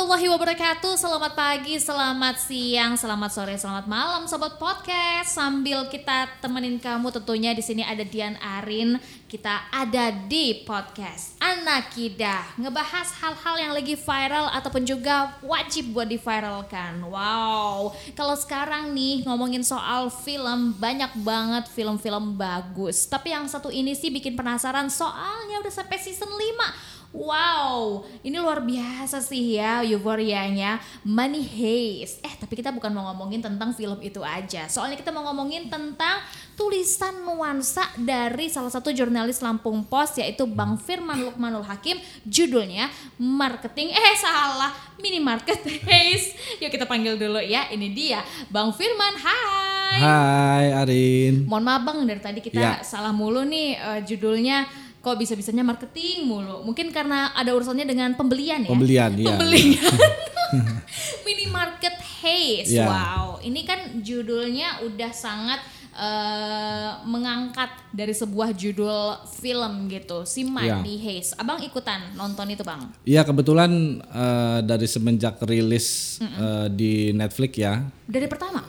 warahmatullahi wabarakatuh. Selamat pagi, selamat siang, selamat sore, selamat malam sobat podcast. Sambil kita temenin kamu tentunya di sini ada Dian Arin. Kita ada di podcast Anak Kidah, ngebahas hal-hal yang lagi viral ataupun juga wajib buat diviralkan. Wow. Kalau sekarang nih ngomongin soal film, banyak banget film-film bagus. Tapi yang satu ini sih bikin penasaran soalnya udah sampai season 5 Wow, ini luar biasa sih ya euforianya Money Heist. Eh, tapi kita bukan mau ngomongin tentang film itu aja. Soalnya kita mau ngomongin tentang tulisan nuansa dari salah satu jurnalis Lampung Pos yaitu Bang Firman Lukmanul Hakim. Judulnya Marketing eh salah, Mini Market Heist. Yuk kita panggil dulu ya. Ini dia Bang Firman. Hai. Hai Arin. Mohon maaf Bang dari tadi kita Ya. salah mulu nih eh, judulnya kok bisa-bisanya marketing mulu. Mungkin karena ada urusannya dengan pembelian ya. Pembelian, iya. Pembelian. Minimarket Haze. Ya. Wow, ini kan judulnya udah sangat eh, mengangkat dari sebuah judul film gitu, si Money Haze. Abang ikutan nonton itu, Bang? Iya kebetulan eh, dari semenjak rilis eh, di Netflix ya. Dari pertama?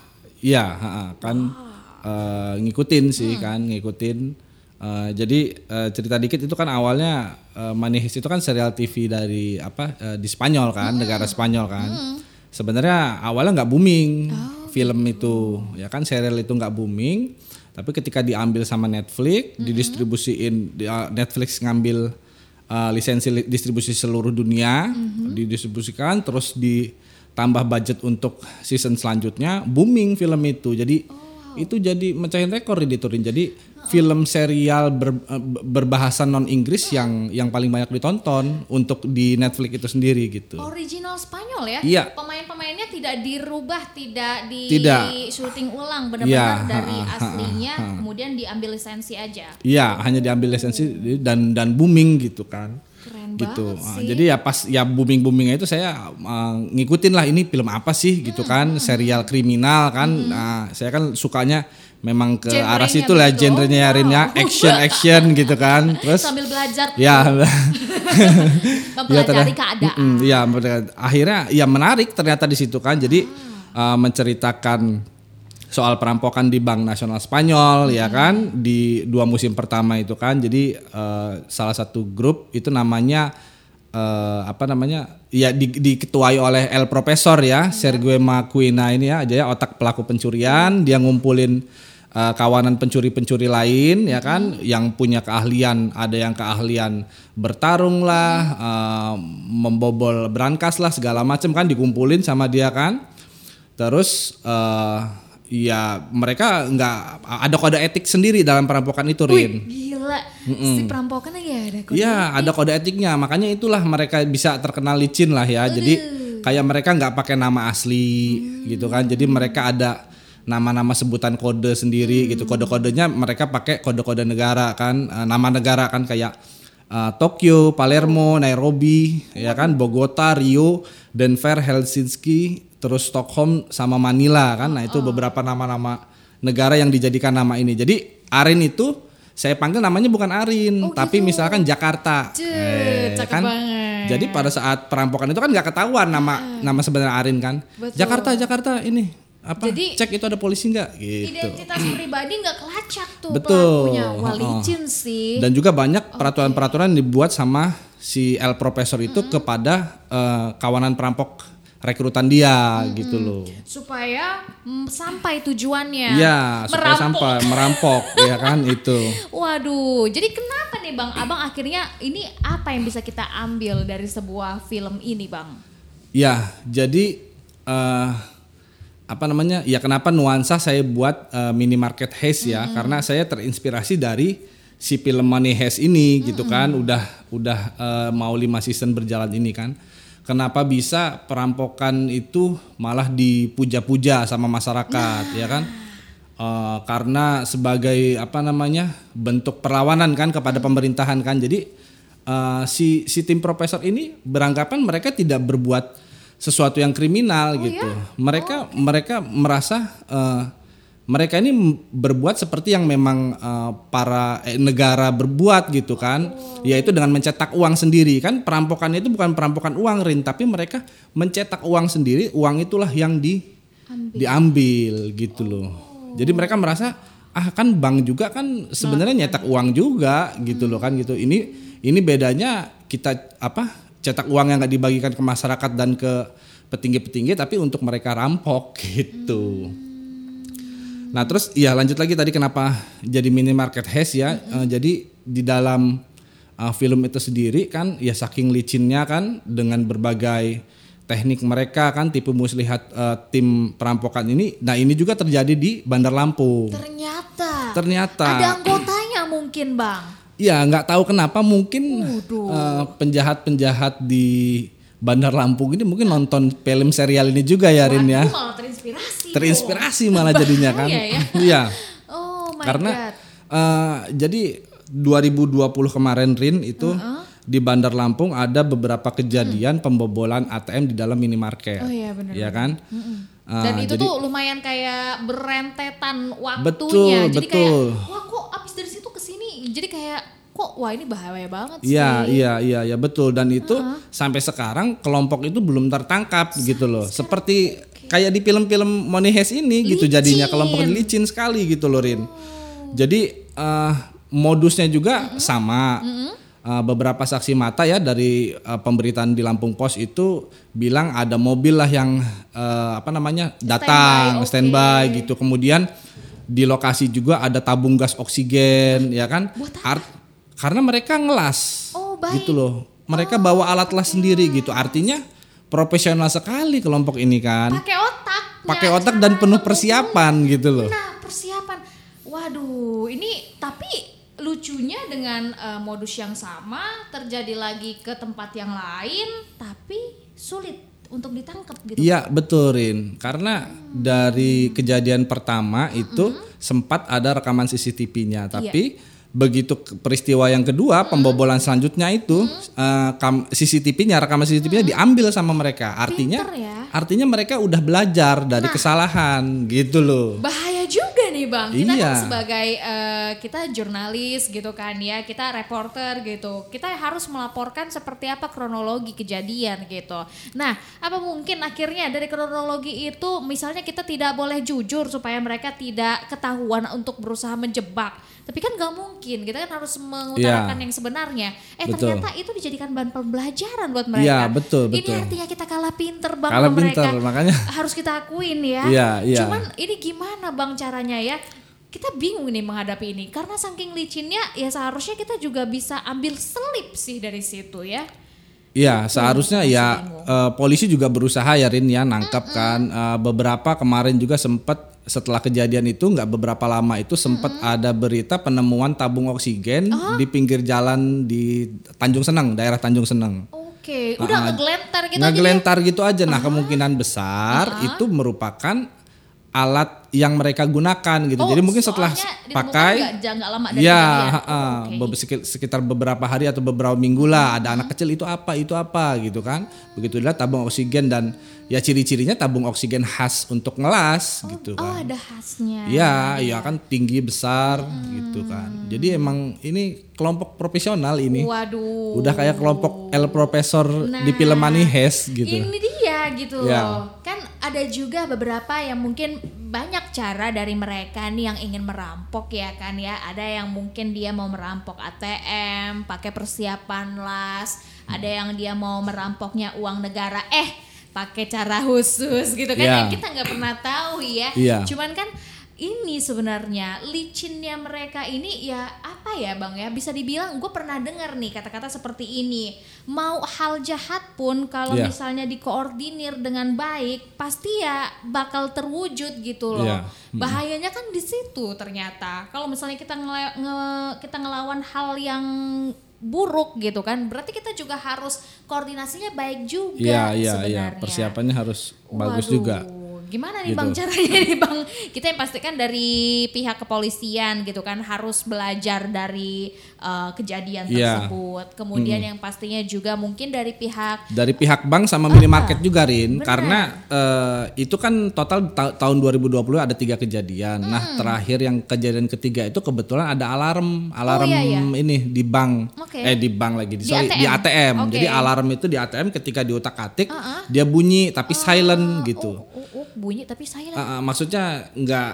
Iya, kan eh, ngikutin sih kan, ngikutin. Eh, jadi eh, cerita dikit itu kan awalnya eh, Money Heist itu kan serial TV dari apa eh, di Spanyol kan, negara Spanyol kan. Sebenarnya awalnya nggak booming film itu, ya kan serial itu nggak booming. Tapi ketika diambil sama Netflix, didistribusiin di- eh, Netflix ngambil eh, lisensi li- distribusi seluruh dunia, didistribusikan terus ditambah budget untuk season selanjutnya, booming film itu. Jadi itu jadi mecahin rekor di Turin. Jadi film serial ber- eh, berbahasa non Inggris yang yang paling banyak ditonton untuk di Netflix itu sendiri gitu. Original Spanyol ya? Iya. Pemain-pemainnya tidak dirubah, tidak di Tidak. syuting ulang, benar-benar Iya, dari ha, ha, aslinya, kemudian diambil lisensi aja. Iya, hanya diambil lisensi dan dan booming gitu kan. Keren gitu. banget Ah, sih. jadi ya pas ya booming boomingnya itu saya ah, ngikutin lah ini film apa sih gitu kan, serial kriminal kan. Nah, saya kan sukanya memang ke Genrenya arah situ lah begitu. genrenya Oh, ya, wow. action action gitu kan. Terus Sambil belajar ya mempelajari ternyata- keadaan. Ya akhirnya ya menarik ternyata di situ kan. Jadi uh, menceritakan soal perampokan di Bank Nasional Spanyol ya kan? Di dua musim pertama itu kan. Jadi uh, salah satu grup itu namanya uh, apa namanya? Ya di, diketuai oleh El Profesor ya, Sergio Macuina ini ya aja ya otak pelaku pencurian, dia ngumpulin uh, kawanan pencuri-pencuri lain ya kan? Yang punya keahlian ada yang keahlian bertarung lah uh, membobol brankas lah segala macam kan dikumpulin sama dia kan. Terus uh, ya mereka nggak ada kode etik sendiri dalam perampokan itu Rin Gila, si perampokan lagi ada kode. Iya, ada kode etiknya. Makanya itulah mereka bisa terkenal licin lah ya. Jadi kayak mereka nggak pakai nama asli gitu kan. Jadi mereka ada nama-nama sebutan kode sendiri gitu. Kode-kodenya mereka pakai kode-kode negara kan. Eh, nama negara kan kayak eh, Tokyo, Palermo, Nairobi, ya kan, Bogota, Rio, Denver, Helsinki, terus Stockholm sama Manila kan. Nah, itu beberapa nama-nama negara yang dijadikan nama ini. Jadi Arin itu saya panggil namanya bukan Arin, tapi misalkan Jakarta. Eh, cakep kan? banget. Jadi pada saat perampokan itu kan nggak ketahuan nama nama sebenarnya Arin kan. Betul. Jakarta, Jakarta ini apa? Jadi- Cek itu ada polisi nggak? Gitu. Identitas pribadi nggak kelacak tuh Betul. pelakunya. Wah, Oh. licin sih. Dan juga banyak peraturan-peraturan dibuat sama si El Profesor itu kepada eh, kawanan perampok rekrutan dia gitu loh. supaya mm, sampai tujuannya. Iya, supaya Merampok. sampai merampok ya kan itu. Waduh, jadi kenapa nih Bang? Abang akhirnya ini apa yang bisa kita ambil dari sebuah film ini, Bang? Ya, jadi eh apa namanya? Ya kenapa nuansa saya buat eh, minimarket Haze ya? Karena saya terinspirasi dari si film Money Heist ini gitu kan. Udah udah eh, mau lima season berjalan ini kan. Kenapa bisa perampokan itu malah dipuja-puja sama masyarakat ya kan? Eh, karena sebagai apa namanya bentuk perlawanan kan kepada pemerintahan kan. Jadi eh, si si tim profesor ini beranggapan mereka tidak berbuat sesuatu yang kriminal gitu. Mereka mereka merasa eh, mereka ini berbuat seperti yang memang eh, para eh, negara berbuat gitu kan, yaitu dengan mencetak uang sendiri. Kan perampokan itu bukan perampokan uang Rin, tapi mereka mencetak uang sendiri, uang itulah yang di diambil gitu loh. Jadi mereka merasa ah kan bank juga kan sebenarnya nyetak uang juga gitu loh kan gitu. Ini ini bedanya kita apa cetak uang yang nggak dibagikan ke masyarakat dan ke petinggi-petinggi tapi untuk mereka rampok gitu. Nah terus ya lanjut lagi tadi kenapa jadi minimarket heist ya. Eh, jadi di dalam uh, film itu sendiri kan ya saking licinnya kan dengan berbagai teknik mereka kan tipu muslihat uh, tim perampokan ini. Nah ini juga terjadi di Bandar Lampung. Ternyata. Ternyata. Ada anggotanya mungkin bang. Ya nggak tahu kenapa mungkin uh, penjahat-penjahat di Bandar Lampung ini mungkin nonton film serial ini juga ya Rin ya. Malah terinspirasi. Terinspirasi malah jadinya kan. Ya. Iya. Oh my Karena god. eh, jadi 2020 kemarin Rin itu di Bandar Lampung ada beberapa kejadian pembobolan ATM di dalam minimarket. Oh iya, benar, Ya kan? Eh, Dan itu jadi- tuh lumayan kayak berentetan waktunya. Betul, Jadi betul. kayak wah kok abis dari situ ke sini. Jadi kayak kok wah ini bahaya banget sih. Iya, iya, iya, iya betul dan itu sampai sekarang kelompok itu belum tertangkap gitu loh. Seperti kayak di film-film Money Heist ini gitu jadinya kelompok licin sekali gitu loh Rin. Jadi eh, modusnya juga sama. Eh, beberapa saksi mata ya dari eh, pemberitaan di Lampung Pos itu bilang ada mobil lah yang eh, apa namanya datang oke. standby gitu. Kemudian di lokasi juga ada tabung gas oksigen ya kan. Art- karena mereka ngelas Oh, baik. gitu loh. Mereka bawa alat las sendiri gitu. Artinya profesional sekali kelompok ini kan. Pakai. Pakai otak dan penuh persiapan gitu loh. Nah, persiapan. Waduh, ini tapi lucunya dengan eh, modus yang sama terjadi lagi ke tempat yang lain tapi sulit untuk ditangkap gitu. Iya betul Rin. Karena dari kejadian pertama itu sempat ada rekaman CCTV-nya, tapi begitu peristiwa yang kedua pembobolan selanjutnya itu eh, kam- CCTV-nya rekaman CCTV-nya diambil sama mereka. Artinya Pinter ya. artinya mereka udah belajar dari kesalahan gitu loh. Bahaya nih bang, kita Iya. kan sebagai eh, kita jurnalis gitu kan ya, kita reporter gitu, kita harus melaporkan seperti apa kronologi kejadian gitu. Nah, apa mungkin akhirnya dari kronologi itu, misalnya kita tidak boleh jujur supaya mereka tidak ketahuan untuk berusaha menjebak, tapi kan nggak mungkin, kita kan harus mengutarakan Iya. yang sebenarnya. Eh Betul. ternyata itu dijadikan bahan pembelajaran buat mereka. Iya, betul, Ini betul. artinya kita kalah pinter bang Kalah sama mereka. pinter, makanya. harus kita akuin ya. Iya, iya. Cuman ini gimana bang caranya ya? Kita bingung nih menghadapi ini. Karena saking licinnya ya seharusnya kita juga bisa ambil selip sih dari situ ya. Iya, seharusnya ya eh, polisi juga berusaha ya Rin ya nangkap kan Eh, beberapa kemarin juga sempat setelah kejadian itu nggak beberapa lama itu sempat ada berita penemuan tabung oksigen di pinggir jalan di Tanjung Seneng, daerah Tanjung Seneng. Oke, udah ngegelentar gitu aja Ngegelentar gitu aja. Nah, kemungkinan besar itu merupakan alat yang mereka gunakan gitu. Oh, Jadi mungkin setelah pakai lama dari Ya. Oh, sekitar beberapa hari atau beberapa minggu lah ada anak kecil itu apa itu apa gitu kan. Begitu dilihat tabung oksigen dan ya ciri-cirinya tabung oksigen khas untuk ngelas gitu Oh kan. ada khasnya. Iya, iya kan tinggi besar gitu kan. Jadi emang ini kelompok profesional ini. Waduh. Udah kayak kelompok El Profesor di Nah, film Money Heist gitu. Ini dia gitu Ya. loh. Kan ada juga beberapa yang mungkin banyak cara dari mereka nih yang ingin merampok ya kan ya. Ada yang mungkin dia mau merampok ATM pakai persiapan las, ada yang dia mau merampoknya uang negara eh pakai cara khusus gitu kan Ya. yang kita nggak pernah tahu ya. Iya. Cuman kan ini sebenarnya licinnya mereka ini ya apa ya bang ya bisa dibilang gue pernah dengar nih kata-kata seperti ini mau hal jahat pun kalau Iya. misalnya dikoordinir dengan baik pasti ya bakal terwujud gitu loh Iya. bahayanya kan di situ ternyata kalau misalnya kita ngele- nge- kita ngelawan hal yang buruk gitu kan berarti kita juga harus koordinasinya baik juga Iya, iya, iya. sebenarnya Persiapannya harus bagus Waduh, juga. Gimana nih Gitu. bang caranya nih bang? Kita yang pastikan dari pihak kepolisian gitu kan harus belajar dari eh, kejadian Iya. tersebut. Kemudian yang pastinya juga mungkin dari pihak dari pihak bank sama minimarket juga Rin benar. karena eh, itu kan total ta- tahun 2020 ada tiga kejadian Hmm. nah terakhir yang kejadian ketiga itu kebetulan ada alarm alarm iya, iya. ini di bank Oke. eh di bank lagi di, Di sorry, di ATM. ATM Oke. jadi alarm itu di ATM ketika diutak atik Uh-uh. dia bunyi tapi silent gitu oh, oh, oh, bunyi tapi silent. Ah, ah, maksudnya nggak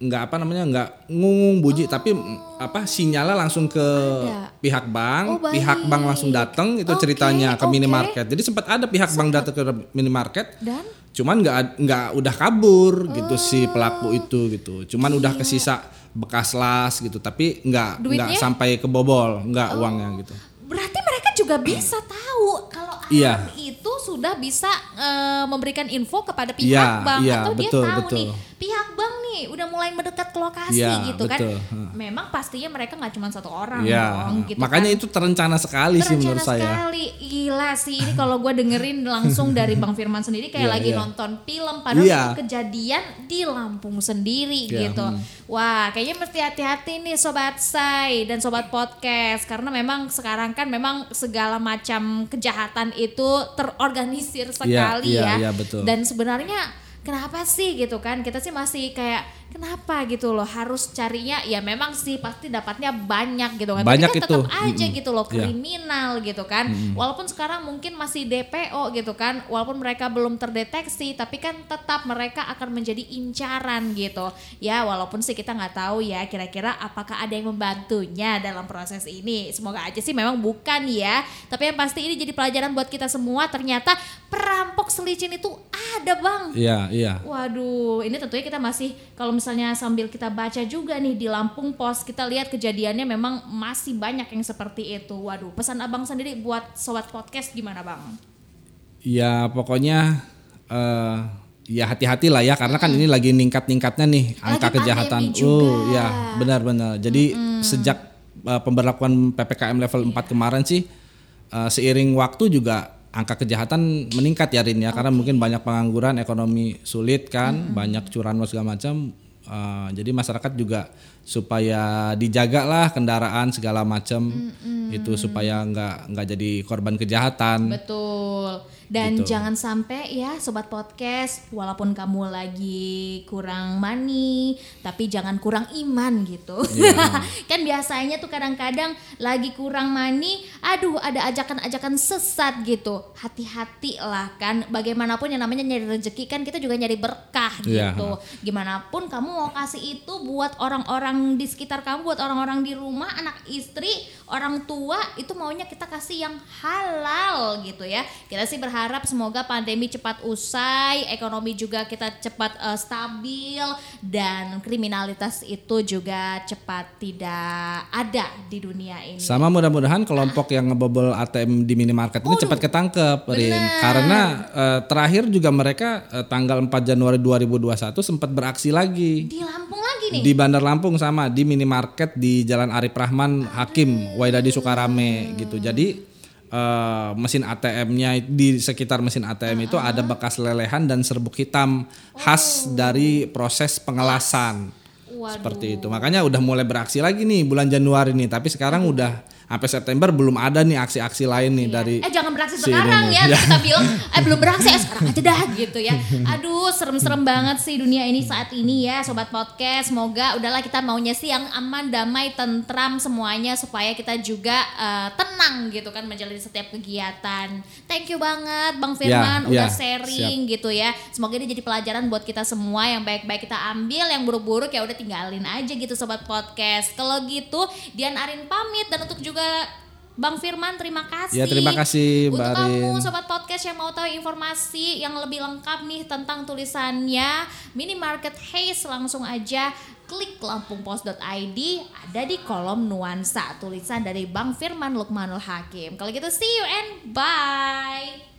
nggak apa namanya nggak ngungung bunyi tapi mm, apa sinyalnya langsung ke Oh. Ada. pihak bank Oh, baik. pihak bank langsung datang itu Oke, ceritanya ke oke. minimarket jadi sempat ada pihak bank datang ke minimarket Dan cuman nggak nggak udah kabur gitu si Oh. pelaku itu gitu cuman udah kesisa bekas las gitu tapi nggak nggak sampai kebobol nggak uangnya gitu berarti mereka juga bisa tahu kalau Iya. itu sudah bisa eh, memberikan info kepada pihak Iya, bank iya, atau dia betul, tahu betul. nih pihak bank nih udah mulai mendekat ke lokasi Iya, gitu kan. betul. Heeh. Memang pastinya mereka nggak cuma satu orang ya dong gitu makanya kan. itu terencana sekali sih Terencana menurut saya sekali gila sih ini kalau gue dengerin langsung dari Bang Firman sendiri kayak Iya, lagi iya. nonton film padahal Iya. itu kejadian di Lampung sendiri Iya, gitu. Wah kayaknya mesti hati-hati nih sobat say dan sobat podcast karena memang sekarang kan memang segala macam kejahatan itu terorganisir sekali iya, ya. iya, betul. Dan sebenarnya kenapa sih? Gitu kan. Kita sih masih kayak kenapa gitu loh? Harus carinya ya memang sih pasti dapatnya banyak gitu kan. Banyak tapi kan itu. tetap aja Mm-mm. gitu loh Iya. kriminal gitu kan. Walaupun sekarang mungkin masih DPO gitu kan walaupun mereka belum terdeteksi tapi kan tetap mereka akan menjadi incaran gitu. Ya walaupun sih kita nggak tahu ya kira-kira apakah ada yang membantunya dalam proses ini. Semoga aja sih memang bukan ya. Tapi yang pasti ini jadi pelajaran buat kita semua ternyata perampok selicin itu ada bang. Iya iya. Waduh, ini tentunya kita masih kalau misalnya sambil kita baca juga nih di Lampung Pos, kita lihat kejadiannya memang masih banyak yang seperti itu. Waduh, pesan abang sendiri buat sobat podcast gimana bang? Ya pokoknya eh ya hati-hati lah ya karena kan ini lagi ningkat-ningkatnya nih angka Lagi kejahatan. juga. Oh ya benar-benar. Jadi sejak eh, pemberlakuan PPKM level 4 kemarin sih eh, seiring waktu juga angka kejahatan meningkat ya Rin ya karena mungkin banyak pengangguran, ekonomi sulit kan, banyak curanmor segala macam. Eh, jadi masyarakat juga supaya dijaga lah kendaraan segala macam itu supaya nggak nggak jadi korban kejahatan. Betul. Dan Gitu. jangan sampai ya sobat podcast, walaupun kamu lagi kurang money, tapi jangan kurang iman gitu. Iya. kan biasanya tuh kadang-kadang lagi kurang money, aduh ada ajakan-ajakan sesat gitu. Hati-hati lah kan. Bagaimanapun yang namanya nyari rezeki kan kita juga nyari berkah Iya. gitu. Gimana pun kamu mau kasih itu buat orang-orang di sekitar kamu, buat orang-orang di rumah, anak istri, orang tua itu maunya kita kasih yang halal gitu ya. Kita sih berharap semoga pandemi cepat usai, ekonomi juga kita cepat eh, stabil dan kriminalitas itu juga cepat tidak ada di dunia ini. Sama mudah-mudahan kelompok yang ngebobol ATM di minimarket ini cepat ketangkep, Rin. bener. Karena eh, terakhir juga mereka eh, tanggal 4 Januari 2021 sempat beraksi lagi Di Lampung lagi nih. di Bandar Lampung sama di minimarket di Jalan Arif Rahman Hakim Waidadi Sukarame gitu. Jadi eh, mesin ATM-nya di sekitar mesin ATM itu ada bekas lelehan dan serbuk hitam khas dari proses pengelasan. Waduh. Seperti itu. Makanya udah mulai beraksi lagi nih bulan Januari nih, tapi sekarang udah sampai September belum ada nih aksi-aksi lain nih dari eh jangan beraksi si sekarang ya kita bilang eh belum beraksi eh sekarang aja dah gitu ya. Aduh serem-serem banget sih dunia ini saat ini ya sobat podcast. Semoga udahlah kita maunya sih yang aman damai tentram semuanya supaya kita juga eh, tenang gitu kan menjalani setiap kegiatan. Thank you banget bang Firman Ya, udah ya, sharing gitu ya. Semoga ini jadi pelajaran buat kita semua yang baik-baik kita ambil yang buruk-buruk ya udah tinggalin aja gitu sobat podcast. Kalau gitu Dian Arin pamit dan untuk juga Bang Firman terima kasih. Ya, terima kasih, Untuk Mbak kamu Arin. sobat podcast yang mau tahu informasi yang lebih lengkap nih tentang tulisannya Minimarket Haze langsung aja klik lampungpos.id ada di kolom nuansa tulisan dari Bang Firman Lukmanul Hakim. Kalau gitu see you and bye.